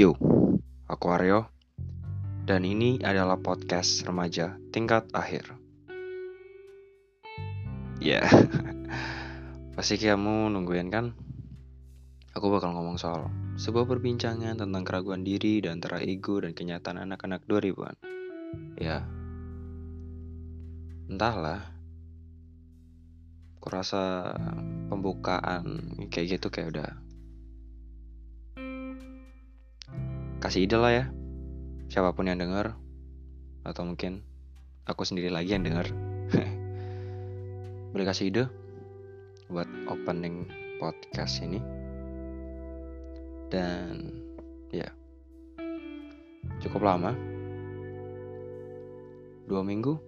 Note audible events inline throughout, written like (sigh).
Yo, aku Aryo, dan ini adalah podcast remaja tingkat akhir. Ya, (laughs) pasti kamu nungguin kan? Aku bakal ngomong soal sebuah perbincangan tentang keraguan diri dan antara ego dan kenyataan anak-anak 2000-an. Ya, entahlah. Kurasa pembukaan kayak gitu kayak udah kasih ide lah ya. Siapa pun yang denger atau mungkin aku sendiri lagi yang denger (laughs) boleh kasih ide buat opening podcast ini. Dan ya cukup lama. Dua minggu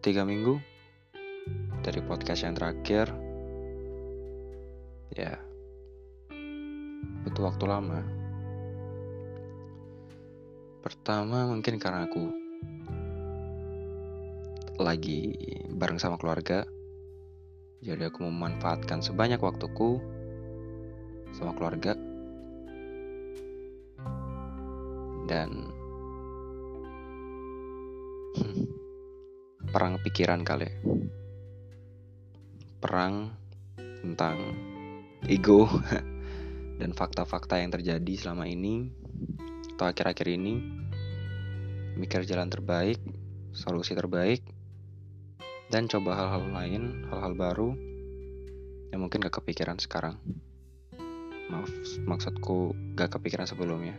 tiga minggu dari podcast yang terakhir. Ya butuh waktu lama Pertama mungkin karena aku lagi bareng sama keluarga. Jadi aku memanfaatkan sebanyak waktuku sama keluarga. Dan (laughs) perang pikiran kali. Perang tentang ego (laughs) dan fakta-fakta yang terjadi selama ini atau akhir-akhir ini mikir jalan terbaik, solusi terbaik, dan coba hal-hal lain, hal-hal baru yang mungkin gak kepikiran sekarang. Maaf, maksudku gak kepikiran sebelumnya.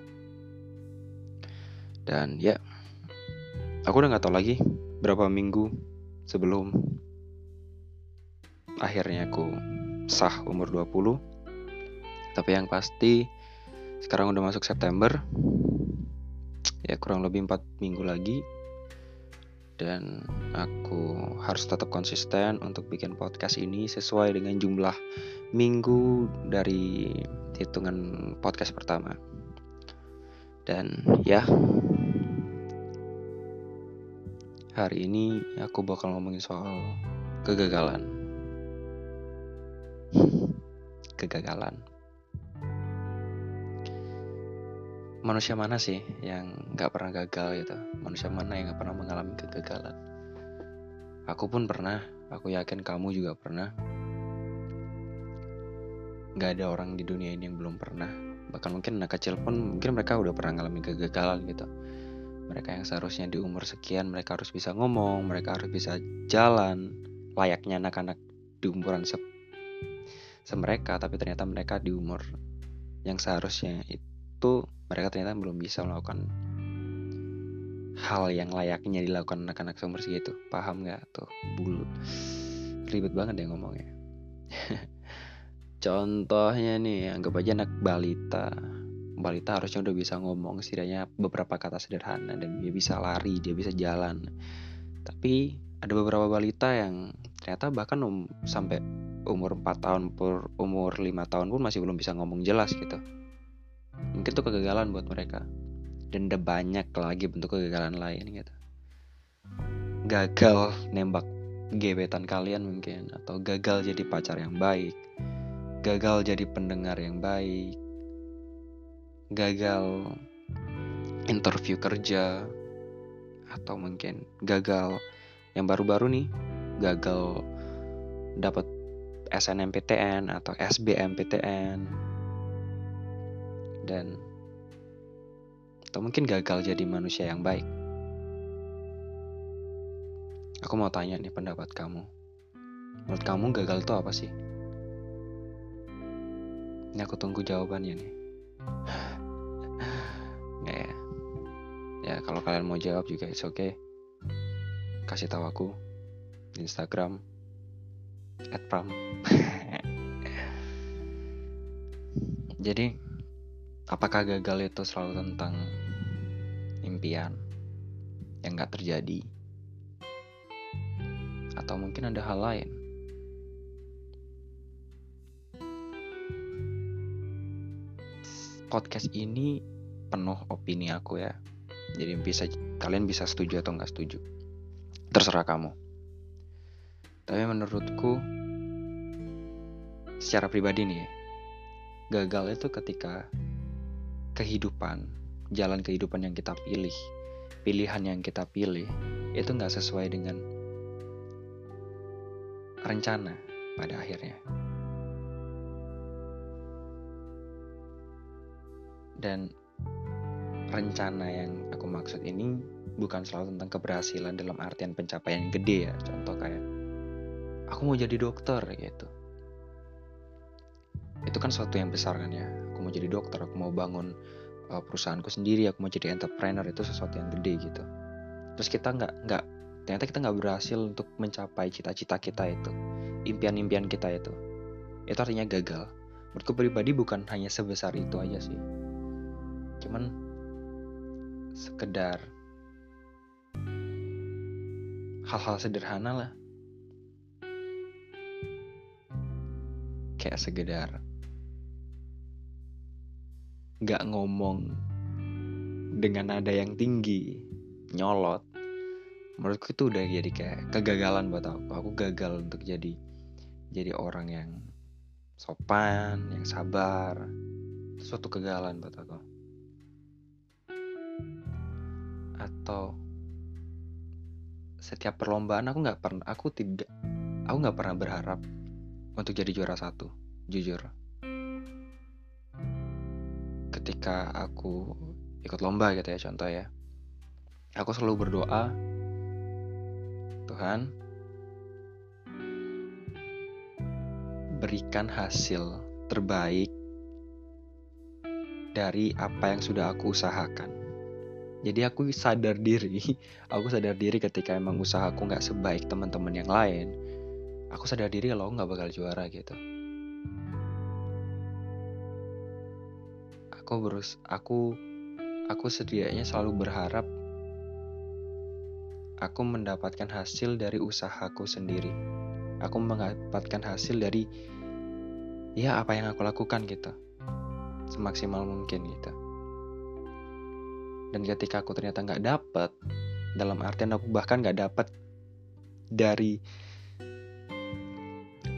Dan ya, aku udah gak tahu lagi berapa minggu sebelum akhirnya aku sah umur 20. Tapi yang pasti sekarang udah masuk September ya kurang lebih empat minggu lagi. Dan aku harus tetap konsisten untuk bikin podcast ini sesuai dengan jumlah minggu dari hitungan podcast pertama. Dan ya. Hari ini aku bakal ngomongin soal kegagalan. Kegagalan manusia mana sih yang nggak pernah gagal gitu? Manusia mana yang nggak pernah mengalami kegagalan? Aku pun pernah aku yakin kamu juga pernah. Nggak ada orang di dunia ini yang belum pernah. Bahkan mungkin anak kecil pun mungkin mereka udah pernah mengalami kegagalan gitu. Mereka yang seharusnya di umur sekian mereka harus bisa ngomong mereka harus bisa jalan layaknya anak-anak di umuran se semereka. Tapi ternyata mereka di umur yang seharusnya itu mereka ternyata belum bisa melakukan hal yang layaknya dilakukan anak-anak seumur segitu paham nggak? Tuh bulu ribet banget ya ngomongnya. (laughs) Contohnya nih anggap aja anak balita. Balita harusnya udah bisa ngomong setidaknya beberapa kata sederhana dan dia bisa lari dia bisa jalan. Tapi ada beberapa balita yang ternyata bahkan um, sampai umur 4 tahun per umur 5 tahun pun masih belum bisa ngomong jelas gitu mungkin itu kegagalan buat mereka. Dan ada banyak lagi bentuk kegagalan lain gitu. Gagal nembak gebetan kalian mungkin atau gagal jadi pacar yang baik gagal jadi pendengar yang baik gagal interview kerja atau mungkin gagal yang baru-baru nih gagal dapat SNMPTN atau SBMPTN dan atau mungkin gagal jadi manusia yang baik. Aku mau tanya nih pendapat kamu. Menurut kamu gagal itu apa sih? Ini aku tunggu jawabannya nih. (sighs) Nggak ya? Ya kalau kalian mau jawab juga oke. Okay. Kasih tahu aku di Instagram @pram. (laughs) Jadi apakah gagal itu selalu tentang impian yang gak terjadi? Atau mungkin ada hal lain? Podcast ini penuh opini aku ya. Jadi bisa kalian bisa setuju atau nggak setuju. Terserah kamu. Tapi menurutku secara pribadi nih gagal itu ketika kehidupan jalan kehidupan yang kita pilih, pilihan yang kita pilih, itu nggak sesuai dengan rencana pada akhirnya. Dan rencana yang aku maksud ini bukan selalu tentang keberhasilan dalam artian pencapaian gede ya. Contoh kayak aku mau jadi dokter gitu. Itu kan suatu yang besar kan ya. Mau jadi dokter, aku mau bangun uh, perusahaanku sendiri, aku mau jadi entrepreneur itu sesuatu yang gede gitu. Terus kita nggak nggak ternyata kita nggak berhasil untuk mencapai cita-cita kita itu, impian-impian kita itu. Itu artinya gagal. Menurutku pribadi bukan hanya sebesar itu aja sih cuman sekedar hal-hal sederhana lah kayak sekedar nggak ngomong dengan nada yang tinggi nyolot. Menurutku itu udah jadi kayak kegagalan buat aku. Aku gagal untuk jadi jadi orang yang sopan yang sabar. Suatu kegagalan buat aku. Atau setiap perlombaan aku nggak pernah aku tidak aku nggak pernah berharap untuk jadi juara satu jujur ketika aku ikut lomba gitu ya contoh ya. Aku selalu berdoa Tuhan berikan hasil terbaik dari apa yang sudah aku usahakan. Jadi aku sadar diri (laughs) aku sadar diri ketika emang usahaku nggak sebaik teman-teman yang lain aku sadar diri kalau nggak bakal juara gitu aku berus aku aku setidaknya selalu berharap aku mendapatkan hasil dari usahaku sendiri. Aku mendapatkan hasil dari ya apa yang aku lakukan gitu. Semaksimal mungkin gitu. Dan ketika aku ternyata nggak dapet dalam artian aku bahkan nggak dapet dari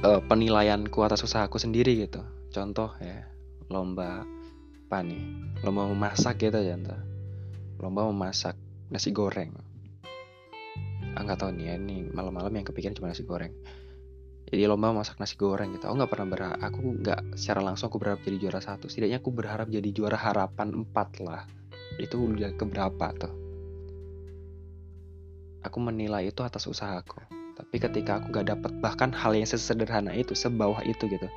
uh, penilaianku atas usahaku sendiri gitu. Contoh ya lomba apa nih? Lomba memasak gitu ya lomba memasak nasi goreng? Ah nggak tahu nih ya ini malam-malam yang kepikiran cuma nasi goreng. Jadi lomba masak nasi goreng gitu. Aku nggak pernah berharap aku nggak secara langsung aku berharap jadi juara satu. Setidaknya aku berharap jadi juara harapan empat lah. Itu udah keberapa tuh? Aku menilai itu atas usahaku. Tapi ketika aku gak dapat bahkan hal yang sesederhana itu sebawah itu gitu.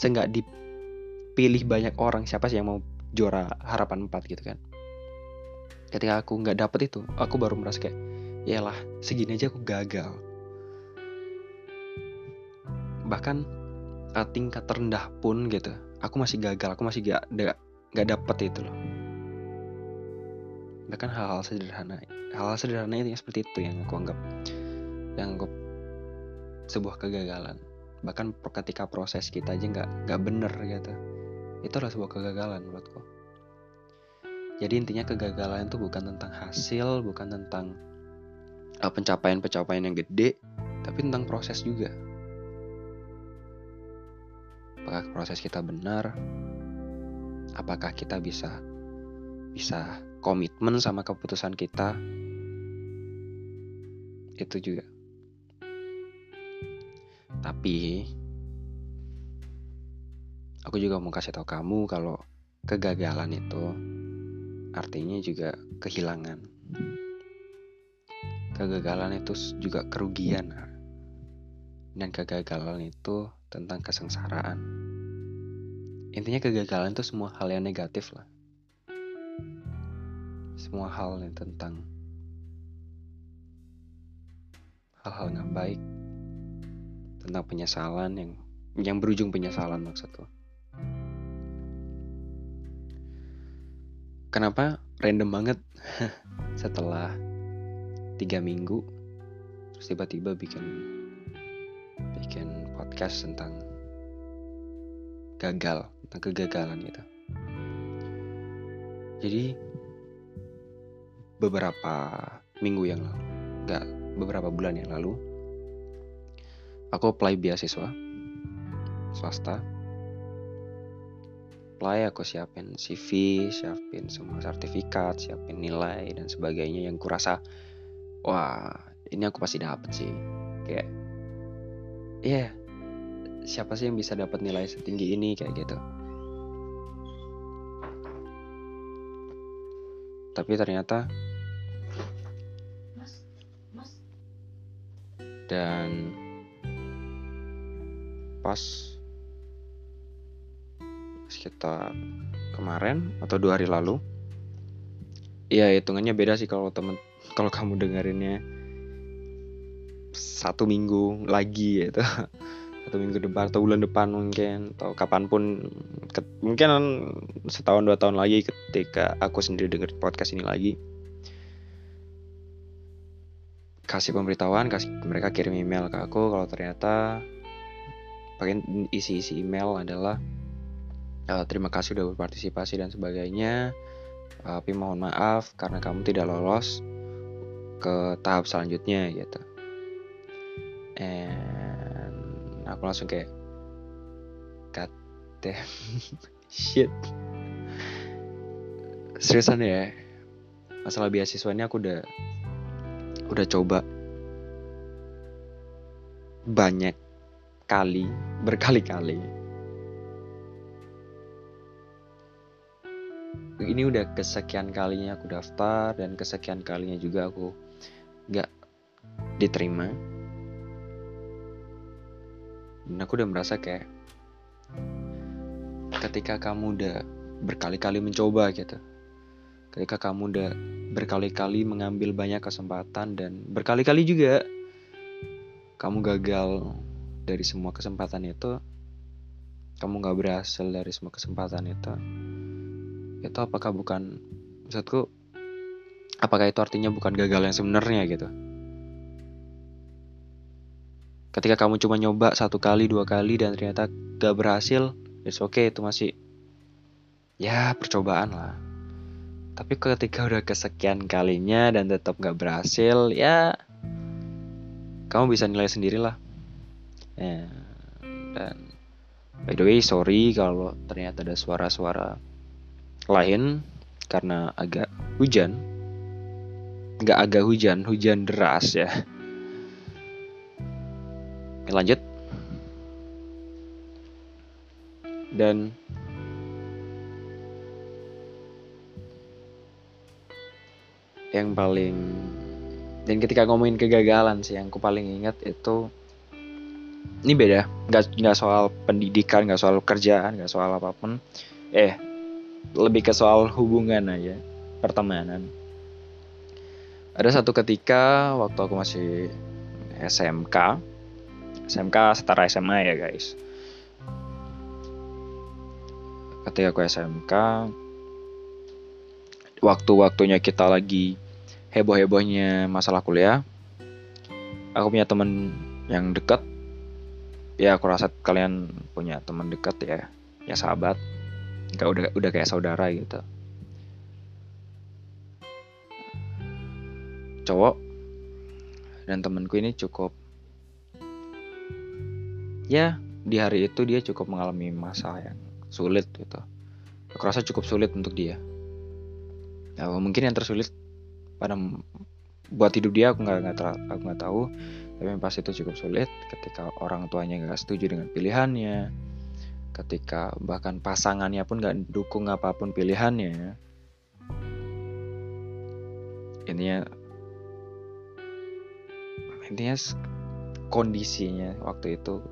Saya nggak dipilih banyak orang siapa sih yang mau juara harapan 4 gitu kan. Ketika aku nggak dapet itu aku baru merasa kayak lah segini aja aku gagal. Bahkan uh, tingkat terendah pun gitu aku masih gagal aku masih gak gak dapet itu loh. Bahkan hal-hal sederhana hal-hal sederhana itu yang seperti itu yang aku anggap yang anggap sebuah kegagalan. Bahkan ketika proses kita aja nggak nggak bener gitu itu adalah sebuah kegagalan menurutku. Jadi intinya kegagalan itu bukan tentang hasil bukan tentang uh, pencapaian-pencapaian yang gede tapi tentang proses juga. Apakah proses kita benar? Apakah kita bisa bisa komitmen sama keputusan kita? Itu juga. Tapi aku juga mau kasih tahu kamu kalau kegagalan itu artinya juga kehilangan. Kegagalan itu juga kerugian dan kegagalan itu tentang kesengsaraan. Intinya kegagalan itu semua hal yang negatif lah. Semua hal yang tentang hal-hal nggak baik tentang penyesalan yang yang berujung penyesalan maksudku. Kenapa random banget (laughs) setelah tiga minggu terus tiba-tiba bikin bikin podcast tentang gagal tentang kegagalan gitu. Jadi beberapa minggu yang lalu, nggak beberapa bulan yang lalu, aku apply beasiswa swasta, apply aku siapin CV siapin semua sertifikat siapin nilai dan sebagainya yang kurasa wah ini aku pasti dapet sih. Kayak ya yeah, siapa sih yang bisa dapat nilai setinggi ini kayak gitu. Tapi ternyata dan pas sekitar kemarin atau dua hari lalu. Ya hitungannya beda sih kalau temen kalau kamu dengerinnya satu minggu lagi gitu. (laughs) Satu minggu depan atau bulan depan mungkin atau kapan pun ke, mungkin setahun dua tahun lagi ketika aku sendiri denger podcast ini lagi. Kasih pemberitahuan kasih mereka kirim email ke aku kalau ternyata pakai isi-isi email adalah uh, terima kasih udah berpartisipasi dan sebagainya. Tapi mohon maaf karena kamu tidak lolos ke tahap selanjutnya gitu. And aku langsung kayak god damn (laughs) shit. Seriusan ya masalah beasiswa ini aku udah udah coba banyak kali berkali-kali ini udah kesekian kalinya aku daftar dan kesekian kalinya juga aku gak diterima. Dan aku udah merasa kayak ketika kamu udah berkali-kali mencoba gitu ketika kamu udah berkali-kali mengambil banyak kesempatan dan berkali-kali juga kamu gagal dari semua kesempatan itu kamu gak berhasil dari semua kesempatan itu itu apakah bukan maksudku apakah itu artinya bukan gagal yang sebenarnya gitu? Ketika kamu cuma nyoba satu kali dua kali dan ternyata gak berhasil it's okay itu masih ya percobaan lah. Tapi ketika udah kesekian kalinya dan tetap gak berhasil ya kamu bisa nilai sendiri lah. Ya, dan by the way sorry kalau ternyata ada suara-suara lain karena agak hujan. Nggak agak hujan hujan deras ya. Lanjut. Dan yang paling dan ketika ngomongin kegagalan sih yang aku paling ingat itu ini beda. Nggak nggak soal pendidikan nggak soal kerjaan nggak soal apa pun. Eh lebih ke soal hubungan aja pertemanan. Ada satu ketika waktu aku masih SMK SMK setara SMA ya guys. Ketika aku SMK waktu-waktunya kita lagi heboh-hebohnya masalah kuliah aku punya temen yang dekat ya aku rasa kalian punya teman dekat ya ya sahabat nggak udah udah kayak saudara gitu. Cowok dan temanku ini cukup ya di hari itu dia cukup mengalami masa yang sulit gitu. Aku rasa cukup sulit untuk dia. Ya, mungkin yang tersulit pada buat hidup dia aku nggak nggak aku nggak tahu. Tapi yang pasti itu cukup sulit ketika orang tuanya nggak setuju dengan pilihannya ketika bahkan pasangannya pun nggak dukung apa pun pilihannya. Intinya intinya kondisinya waktu itu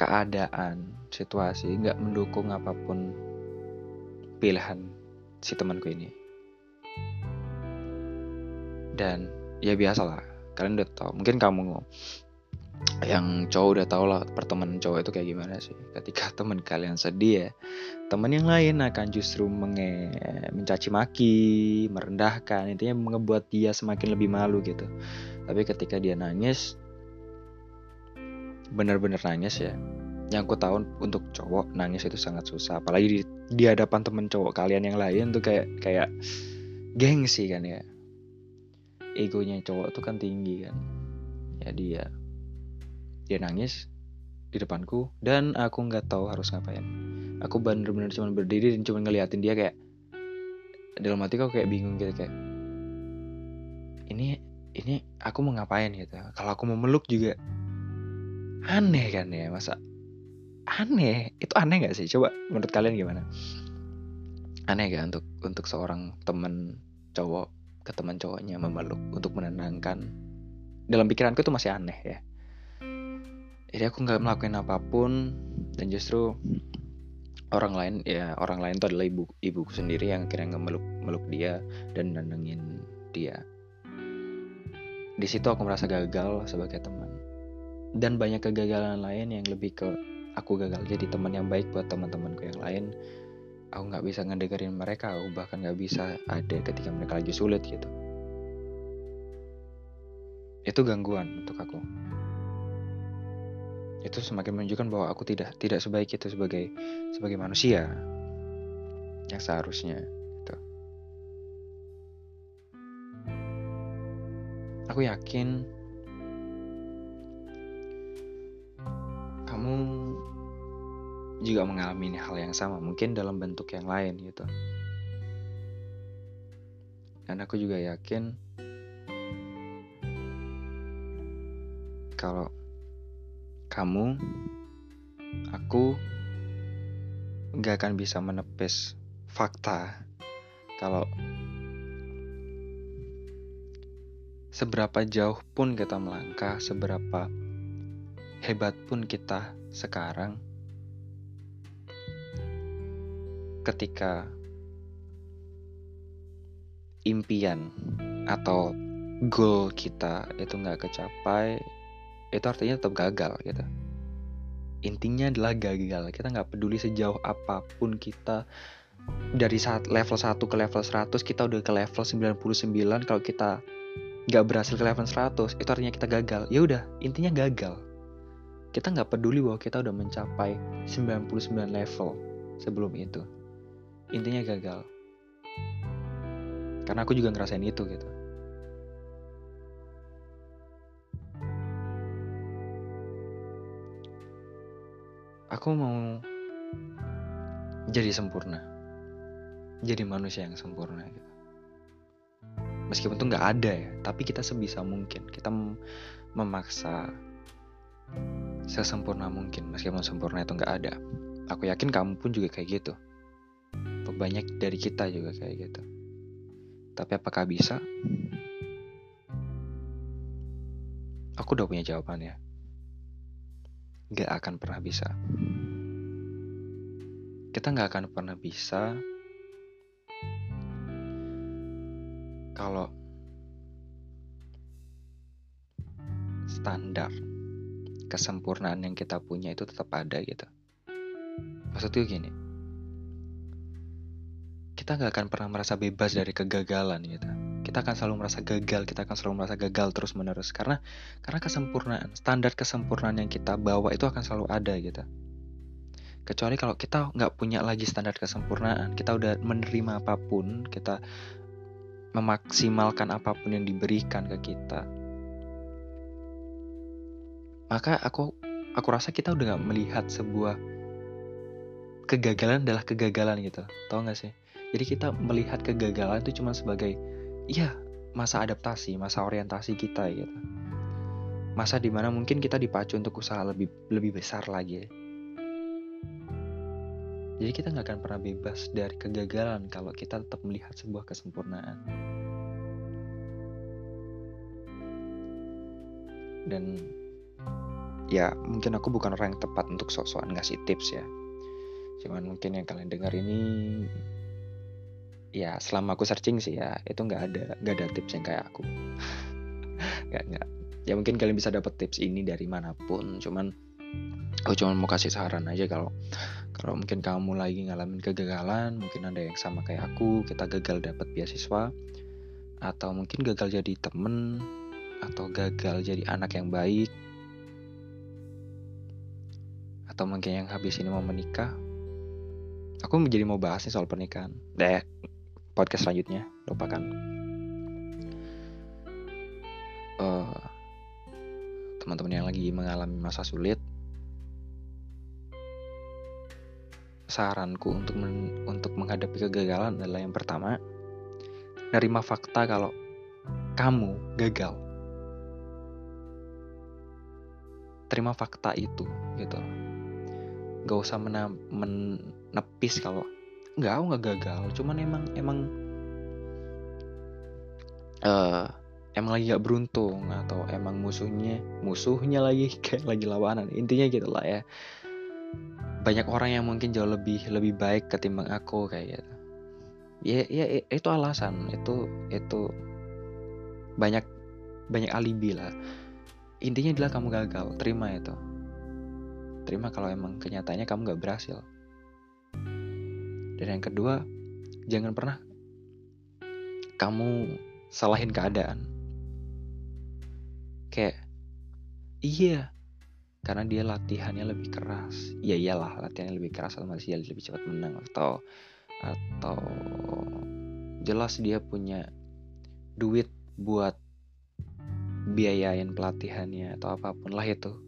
keadaan situasi nggak mendukung apa pun pilihan si temanku ini. Dan ya biasalah kalian udah tahu mungkin kamu yang cowok udah tau lah pertemanan cowok itu kayak gimana sih. Ketika (laughs) teman kalian sedih ya teman yang lain akan justru menge mencaci maki merendahkan intinya mengebuat dia semakin lebih malu gitu. Tapi ketika dia nangis bener-bener nangis ya yang aku tahu untuk cowok nangis itu sangat susah. Apalagi di, di hadapan temen cowok kalian yang lain tuh kayak kayak gengsi kan ya. Egonya cowok tuh kan tinggi kan. Ya dia dia nangis di depanku dan aku nggak tahu harus ngapain. Aku bener-bener cuma berdiri dan cuma ngeliatin dia kayak dalam hati kau kayak bingung gitu kayak ini ini aku mau ngapain gitu? Kalau aku mau meluk juga aneh kan ya masa aneh? Itu aneh gak sih? Coba menurut kalian gimana? Aneh gak untuk untuk seorang temen cowok ke teman cowoknya memeluk untuk menenangkan? Dalam pikiranku itu masih aneh ya jadi aku nggak melakukan apa pun dan justru orang lain ya orang lain itu adalah ibu ibuku sendiri yang akhirnya ngemeluk meluk dia dan nenengin dia. Di situ aku merasa gagal sebagai teman. Dan banyak kegagalan lain yang lebih ke aku gagal jadi teman yang baik buat teman-temanku yang lain. Aku nggak bisa ngedengerin mereka aku bahkan nggak bisa ada ketika mereka lagi sulit gitu. Itu gangguan untuk aku itu semakin menunjukkan bahwa aku tidak tidak sebaik itu sebagai sebagai manusia yang seharusnya gitu. Aku yakin kamu juga mengalami hal yang sama, mungkin dalam bentuk yang lain gitu. Dan aku juga yakin kalau kamu, aku nggak akan bisa menepis fakta kalau seberapa jauh pun kita melangkah, seberapa hebat pun kita sekarang, ketika impian atau goal kita itu nggak kecapai, itu artinya tetap gagal gitu. Intinya adalah gagal. Kita nggak peduli sejauh apa pun kita dari saat level 1 ke level 100 kita udah ke level 99 kalau kita nggak berhasil ke level 100 itu artinya kita gagal. Ya udah intinya gagal. Kita nggak peduli bahwa kita udah mencapai 99 level sebelum itu. Intinya gagal. Karena aku juga ngerasain itu gitu aku mau jadi sempurna. Jadi manusia yang sempurna gitu. Meskipun itu nggak ada ya tapi kita sebisa mungkin. Kita memaksa sesempurna mungkin meskipun sempurna itu nggak ada. Aku yakin kamu pun juga kayak gitu. Banyak dari kita juga kayak gitu. Tapi apakah bisa? Aku udah punya jawabannya gak akan pernah bisa. Kita gak akan pernah bisa kalau standar kesempurnaan yang kita punya itu tetap ada gitu. Maksudnya gini, kita gak akan pernah merasa bebas dari kegagalan gitu kita akan selalu merasa gagal kita akan selalu merasa gagal terus menerus karena karena kesempurnaan standar kesempurnaan yang kita bawa itu akan selalu ada gitu. Kecuali kalau kita nggak punya lagi standar kesempurnaan kita udah menerima apa pun kita memaksimalkan apa pun yang diberikan ke kita maka aku aku rasa kita udah nggak melihat sebuah kegagalan adalah kegagalan gitu. Tau gak sih? Jadi kita melihat kegagalan itu cuma sebagai ya masa adaptasi, masa orientasi kita gitu. Masa di mana mungkin kita dipacu untuk usaha lebih lebih besar lagi. Jadi kita nggak akan pernah bebas dari kegagalan kalau kita tetap melihat sebuah kesempurnaan. Dan ya mungkin aku bukan orang yang tepat untuk sok-sokan ngasih tips ya. Cuman mungkin yang kalian dengar ini ya selama aku searching sih ya itu nggak ada nggak ada tips yang kayak aku. (laughs) Nggak nggak. Ya mungkin kalian bisa dapat tips ini dari mana pun cuman aku cuma mau kasih saran aja kalau kalau mungkin kamu lagi ngalamin kegagalan mungkin ada yang sama kayak aku kita gagal dapat beasiswa atau mungkin gagal jadi temen atau gagal jadi anak yang baik atau mungkin yang habis ini mau menikah aku jadi mau bahas nih soal pernikahan. Deh podcast selanjutnya lupakan uh, teman-teman yang lagi mengalami masa sulit saranku untuk men, untuk menghadapi kegagalan adalah yang pertama, nerima fakta kalau kamu gagal. Terima fakta itu gitu. Gak usah menepis kalau nggak aku nggak gagal, cuman emang emang uh, emang lagi gak beruntung atau emang musuhnya musuhnya lagi (laughs) kayak lagi lawanan. Intinya gitu lah ya. Banyak orang yang mungkin jauh lebih lebih baik ketimbang aku kayak gitu. Ya ya itu alasan. Itu itu banyak banyak alibi lah. Intinya adalah kamu gagal. Terima itu. Terima kalau emang kenyataannya kamu gak berhasil dan yang kedua jangan pernah kamu salahin keadaan. Kayak iya karena dia latihannya lebih keras. Ya iyalah latihannya lebih keras otomatis dia lebih cepat menang atau atau jelas dia punya duit buat biayain pelatihannya atau apa pun lah itu.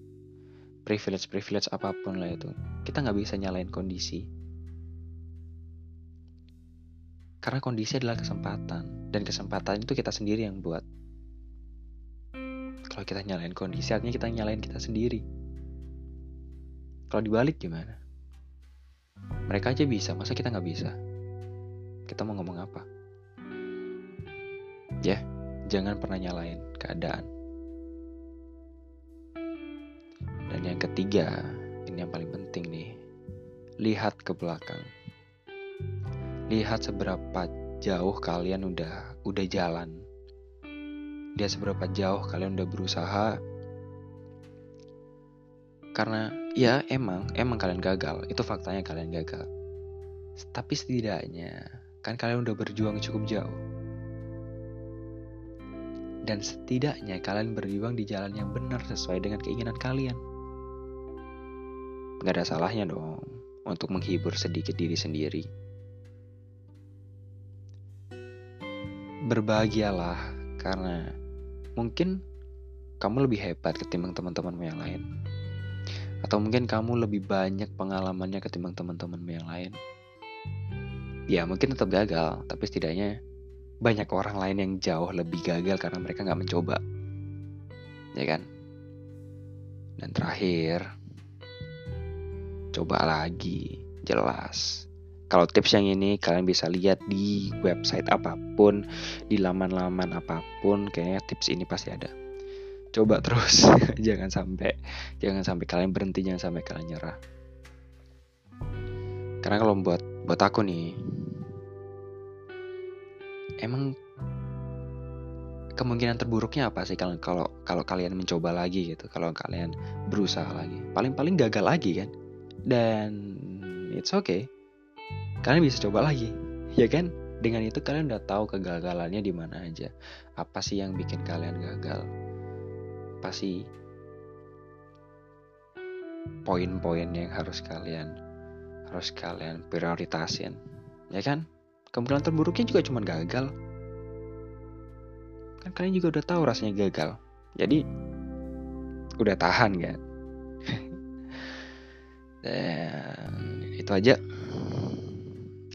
Privilege privilege apa pun lah itu. Kita nggak bisa nyalain kondisi karena kondisi adalah kesempatan dan kesempatan itu kita sendiri yang buat kalau kita nyalain kondisi artinya kita nyalain kita sendiri kalau dibalik gimana? Mereka aja bisa, masa kita nggak bisa? Kita mau ngomong apa? Ya, jangan pernah nyalain keadaan. Dan yang ketiga, ini yang paling penting nih. Lihat ke belakang. Lihat seberapa jauh kalian udah udah jalan. Lihat seberapa jauh kalian udah berusaha karena ya emang, emang kalian gagal. Itu faktanya kalian gagal. Tapi setidaknya kan kalian udah berjuang cukup jauh. Dan setidaknya kalian berjuang di jalan yang benar sesuai dengan keinginan kalian. Gak ada salahnya dong untuk menghibur sedikit diri sendiri. Berbahagialah karena mungkin kamu lebih hebat ketimbang teman-temanmu yang lain. Atau mungkin kamu lebih banyak pengalamannya ketimbang teman-temanmu yang lain. Ya mungkin tetap gagal, tapi setidaknya banyak orang lain yang jauh lebih gagal karena mereka nggak mencoba. Ya kan? Dan terakhir, coba lagi, jelas. Kalau tips yang ini kalian bisa lihat di website apa pun, di laman-laman apa pun, kayaknya tips ini pasti ada. Coba terus (laughs) jangan sampai jangan sampai kalian berhenti jangan sampai kalian nyerah. Karena kalau buat buat aku nih emang kemungkinan terburuknya apa sih kalau kalau kalau kalian mencoba lagi gitu kalau kalian berusaha lagi? Paling paling gagal lagi kan? Dan it's okay kalian bisa coba lagi ya kan? Dengan itu kalian udah tahu kegagalannya di mana aja. Apa sih yang bikin kalian gagal? Apa sih poin-poin yang harus kalian harus kalian prioritasin? Ya kan? Kemungkinan terburuknya juga cuma gagal. Kan kalian juga udah tahu rasanya gagal. Jadi udah tahan kan? (laughs) Dan itu aja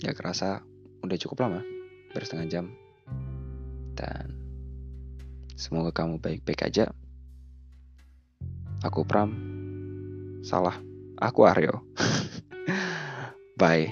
gak kerasa udah cukup lama bersetengah jam dan semoga kamu baik-baik aja Aku Pram. Salah. Aku Aryo. (laughs) Bye.